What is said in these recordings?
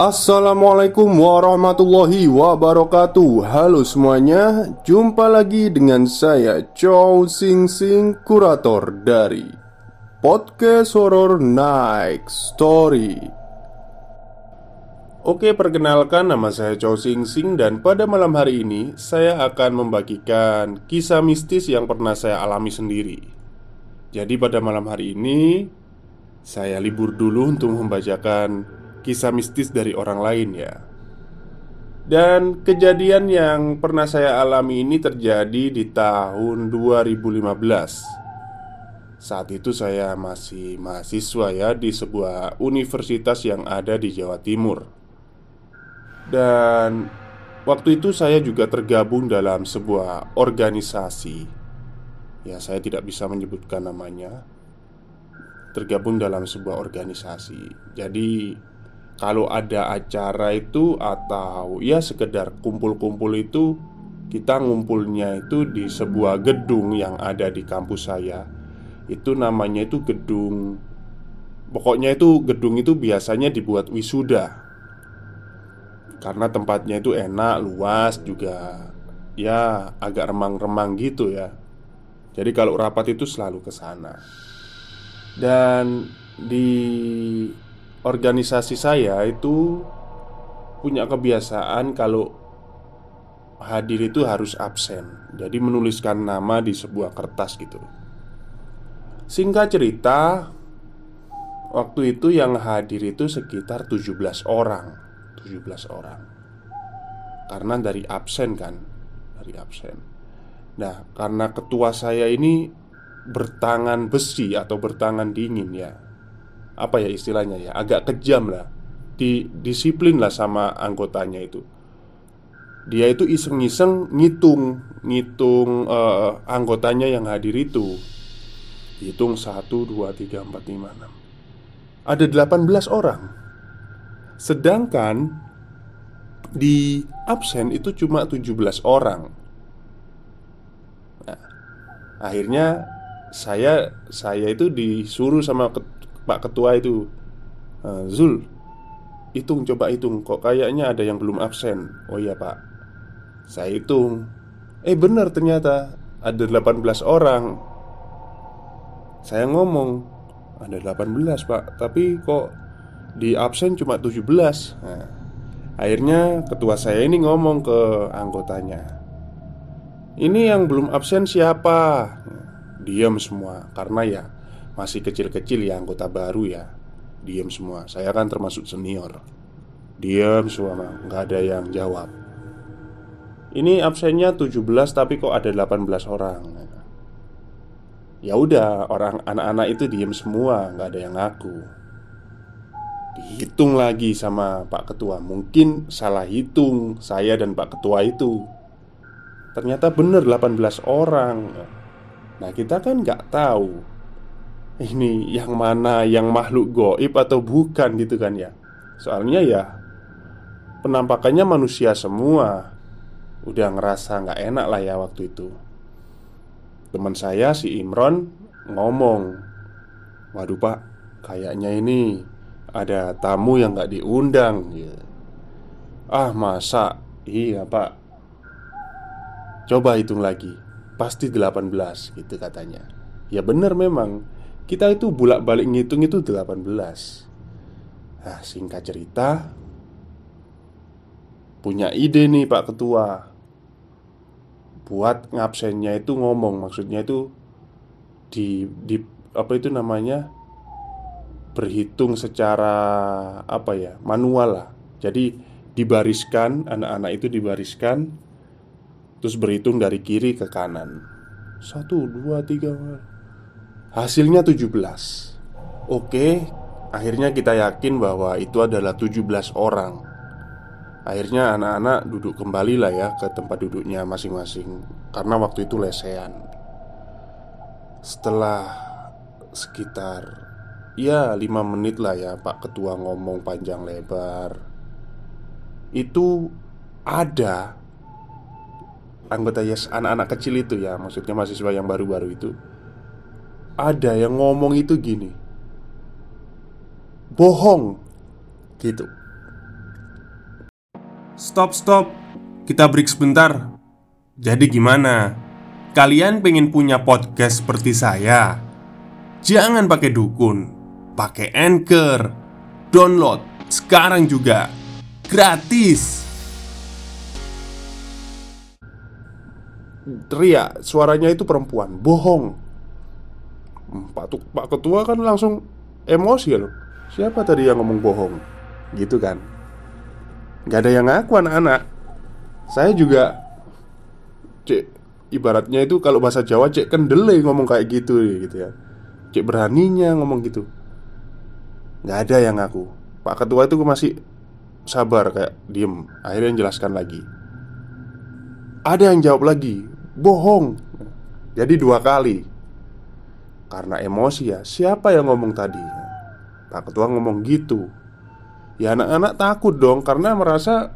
Assalamualaikum warahmatullahi wabarakatuh. Halo semuanya Jumpa lagi dengan saya Chow Sing Sing Kurator dari Podcast Horror Night Story. Oke perkenalkan nama saya Chow Sing Sing Dan pada malam hari ini Saya akan membagikan kisah mistis yang pernah saya alami sendiri. Jadi pada malam hari ini Saya libur dulu untuk membacakan kisah mistis dari orang lain ya. Dan kejadian yang pernah saya alami ini terjadi di tahun 2015 Saat itu saya masih mahasiswa ya di sebuah universitas yang ada di Jawa Timur. Dan waktu itu saya juga tergabung dalam sebuah organisasi. Ya saya tidak bisa menyebutkan namanya. Tergabung dalam sebuah organisasi. Jadi kalau ada acara itu atau ya sekedar kumpul-kumpul itu kita ngumpulnya itu di sebuah gedung yang ada di kampus saya. Itu namanya itu gedung pokoknya itu gedung itu biasanya dibuat wisuda. Karena tempatnya itu enak luas juga ya agak remang-remang gitu ya. Jadi kalau rapat itu selalu ke sana. Dan di organisasi saya itu punya kebiasaan kalau hadir itu harus absen. Jadi menuliskan nama di sebuah kertas gitu. Singkat cerita, waktu itu yang hadir itu sekitar 17 orang. 17 orang. Karena dari absen kan, dari absen. Nah, karena ketua saya ini bertangan besi atau bertangan dingin ya apa ya istilahnya ya agak kejam lah. Di disiplin lah sama anggotanya itu. Dia itu iseng-iseng ngitung ngitung uh, anggotanya yang hadir itu. Hitung 1, 2, 3, 4, 5, 6 ada 18 orang. Sedangkan di absen itu cuma 17 orang. Nah, akhirnya saya saya itu disuruh sama Pak Ketua itu uh, Zul Hitung coba hitung Kok kayaknya ada yang belum absen. Oh iya pak. Saya hitung. Eh benar ternyata Ada 18 orang. Saya ngomong Ada 18 pak Tapi kok di absen cuma 17 nah, Akhirnya ketua saya ini ngomong ke anggotanya Ini yang belum absen siapa? Diam semua Karena ya masih kecil-kecil ya anggota baru ya. Diam semua. Saya kan termasuk senior. Diam semua nggak ada yang jawab. Ini absennya 17 tapi kok ada 18 orang? Ya udah orang anak-anak itu diem semua. Nggak ada yang ngaku. Dihitung lagi sama Pak Ketua. Mungkin salah hitung saya dan Pak Ketua itu. Ternyata bener 18 orang. Nah kita kan nggak tahu ini yang mana yang makhluk goib atau bukan gitu kan ya? Soalnya ya Penampakannya manusia semua. Udah ngerasa nggak enak lah ya waktu itu. Teman saya si Imron ngomong Waduh pak Kayaknya ini Ada tamu yang nggak diundang. Ya. Ah masa? Iya pak. Coba hitung lagi pasti 18 gitu katanya. Ya bener memang Kita itu bolak balik ngitung itu 18 Nah singkat cerita Punya ide nih Pak Ketua. Buat ngabsennya itu ngomong Maksudnya itu Di, di apa itu namanya? Berhitung secara Apa ya Manual lah. Jadi dibariskan Anak-anak itu dibariskan Terus berhitung dari kiri ke kanan. Satu, dua, tiga Hasilnya 17 Oke Akhirnya kita yakin bahwa itu adalah 17 orang. Akhirnya anak-anak duduk kembali lah ya Ke tempat duduknya masing-masing Karena waktu itu lesehan. Setelah Sekitar Ya 5 menit lah ya Pak Ketua ngomong panjang lebar. Itu Ada anggota Yes anak-anak kecil itu ya Maksudnya mahasiswa yang baru-baru itu Ada yang ngomong itu gini Bohong Gitu Stop, stop. Kita break sebentar. Jadi gimana? Kalian pengen punya podcast seperti saya? Jangan pakai dukun, pakai Anchor. Download sekarang juga. Gratis. Teriak Suaranya itu perempuan Bohong Pak, Tu- Pak Ketua kan langsung emosi ya loh. Siapa tadi yang ngomong bohong? Gitu kan. Gak ada yang ngaku anak-anak. Saya juga Cek Ibaratnya itu kalau bahasa Jawa cek kendele ngomong kayak gitu gitu ya. Cek beraninya ngomong gitu. Gak ada yang ngaku. Pak Ketua itu masih sabar kayak diem. Akhirnya jelaskan lagi. Ada yang jawab lagi Bohong. Jadi dua kali Karena emosi ya Siapa yang ngomong tadi? Pak Ketua ngomong gitu. Ya anak-anak takut dong Karena merasa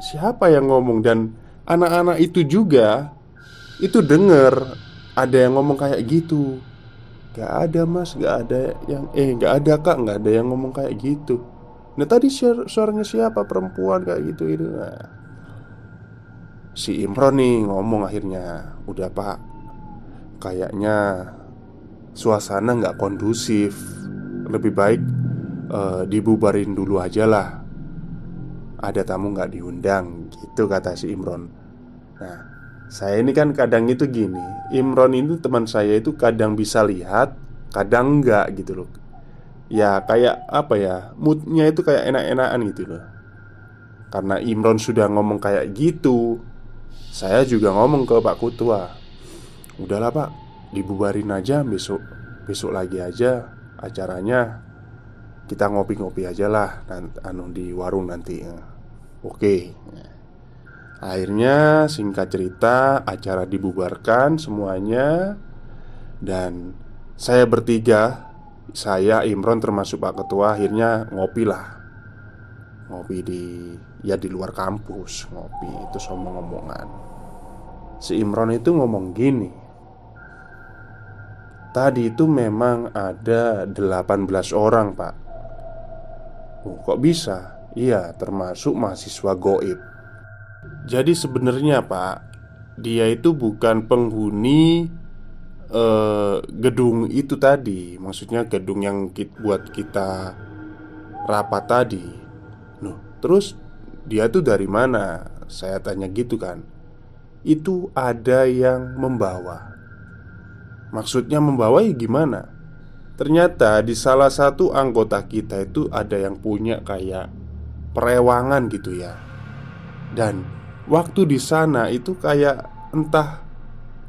Siapa yang ngomong? Dan anak-anak itu juga Itu denger Ada yang ngomong kayak gitu. Gak ada mas Gak ada yang Eh gak ada kak Gak ada yang ngomong kayak gitu. Nah tadi suar- suaranya siapa? Perempuan kayak gitu itu nah, Si Imron nih ngomong akhirnya Udah pak Kayaknya Suasana nggak kondusif. Lebih baik eh, Dibubarin dulu aja lah. Ada tamu nggak diundang Gitu kata si Imron. Nah Saya ini kan kadang itu gini Imron itu teman saya itu kadang bisa lihat Kadang enggak gitu loh. Ya kayak apa ya Moodnya itu kayak enak-enakan gitu loh. Karena Imron sudah ngomong kayak gitu saya juga ngomong ke Pak Kutua. Udahlah Pak Dibubarin aja besok Besok lagi aja Acaranya. Kita ngopi-ngopi aja lah anu, Di warung nanti Oke. Akhirnya singkat cerita Acara dibubarkan semuanya. Dan Saya bertiga Saya Imron termasuk Pak Ketua Akhirnya ngopi lah. Ngopi di Ya di luar kampus Ngopi itu omong-omongan Si Imron itu ngomong gini Tadi itu memang ada 18 orang pak Oh kok bisa? Iya termasuk mahasiswa goib Jadi sebenarnya pak Dia itu bukan penghuni eh, Gedung itu tadi Maksudnya gedung yang kit, buat kita Rapat tadi Loh terus Dia tuh dari mana? Saya tanya gitu kan itu ada yang membawa. Maksudnya membawa ya gimana? Ternyata di salah satu anggota kita itu ada yang punya kayak perewangan gitu ya. Dan waktu di sana itu kayak entah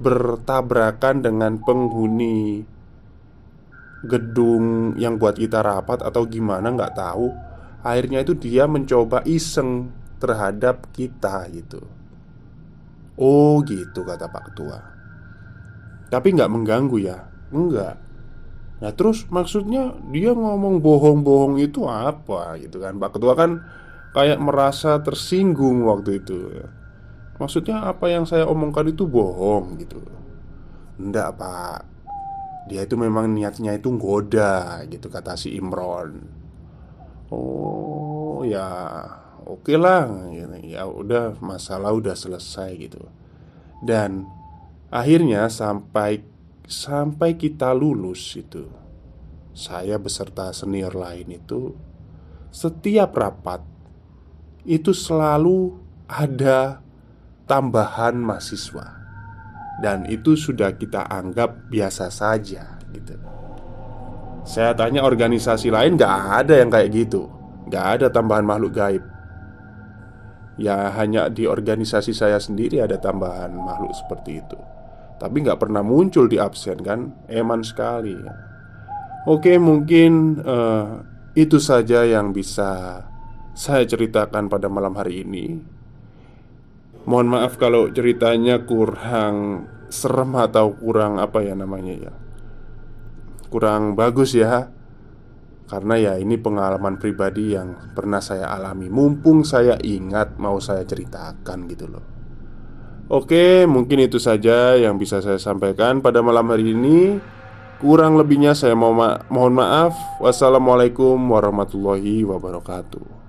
bertabrakan dengan penghuni gedung yang buat kita rapat atau gimana nggak tahu. Akhirnya itu dia mencoba iseng terhadap kita gitu. Oh gitu kata Pak Ketua Tapi nggak mengganggu ya? Enggak. Nah terus maksudnya dia ngomong bohong-bohong itu apa gitu kan? Pak Ketua kan kayak merasa tersinggung waktu itu Maksudnya apa yang saya omongkan itu bohong gitu. Enggak pak. Dia itu memang niatnya itu goda gitu kata si Imron. Oh ya Oke lah gitu. Ya udah masalah udah selesai gitu. Dan Akhirnya sampai sampai kita lulus itu Saya beserta senior lain itu Setiap rapat Itu selalu ada tambahan mahasiswa. Dan itu sudah kita anggap biasa saja gitu. Saya tanya organisasi lain gak ada yang kayak gitu. Gak ada tambahan makhluk gaib. Ya hanya di organisasi saya sendiri ada tambahan makhluk seperti itu Tapi nggak pernah muncul di absen kan? Eman sekali. Oke mungkin uh, itu saja yang bisa saya ceritakan pada malam hari ini. Mohon maaf kalau ceritanya kurang serem atau kurang apa ya namanya ya? Kurang bagus ya. Karena ya ini pengalaman pribadi yang pernah saya alami. Mumpung saya ingat mau saya ceritakan gitu loh Oke mungkin itu saja yang bisa saya sampaikan pada malam hari ini. Kurang lebihnya saya mau ma mohon maaf. Wassalamualaikum warahmatullahi wabarakatuh